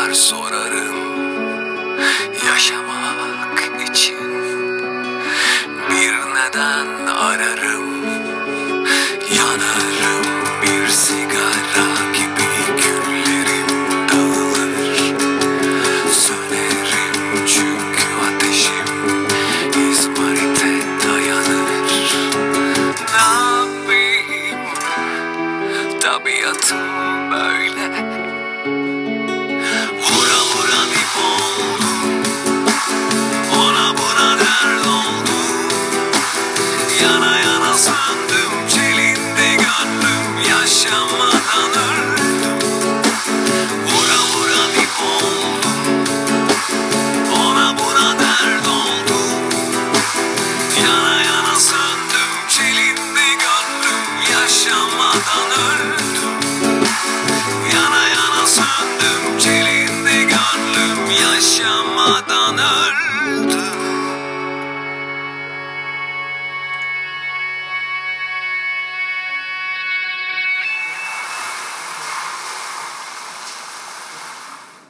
Sorular sorarım. Yaşamak için Bir neden ararım. Yanarım bir sigara gibi Adana